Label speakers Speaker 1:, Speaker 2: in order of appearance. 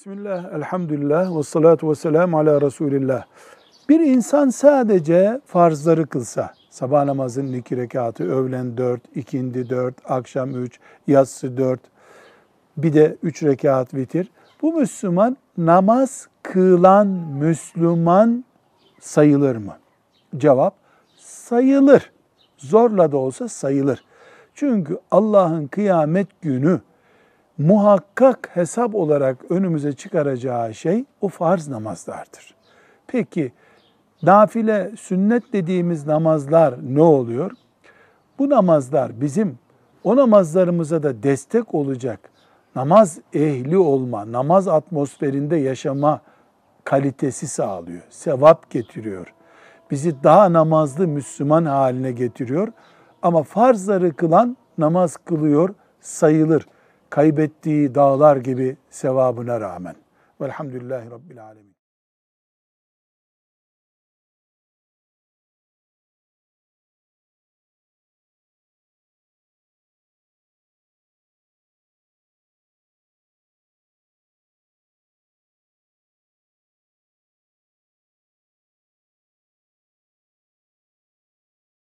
Speaker 1: Bismillah, elhamdülillah, ve salatu ve selamu ala Resulillah. Bir insan sadece farzları kılsa, sabah namazının iki rekatı, öğlen dört, ikindi dört, akşam üç, yatsı dört, bir de üç rekat vitir. Bu Müslüman namaz kılan Müslüman sayılır mı? Cevap, sayılır. Zorla da olsa sayılır. Çünkü Allah'ın kıyamet günü muhakkak hesap olarak önümüze çıkaracağı şey o farz namazlardır. Peki nafile, sünnet dediğimiz namazlar ne oluyor? Bu namazlar bizim o namazlarımıza da destek olacak namaz ehli olma, namaz atmosferinde yaşama kalitesi sağlıyor. Sevap getiriyor. Bizi daha namazlı Müslüman haline getiriyor. Ama farzları kılan namaz kılıyor sayılır kaybettiği dağlar gibi sevabına rağmen. Velhamdülillahi Rabbil Alemin.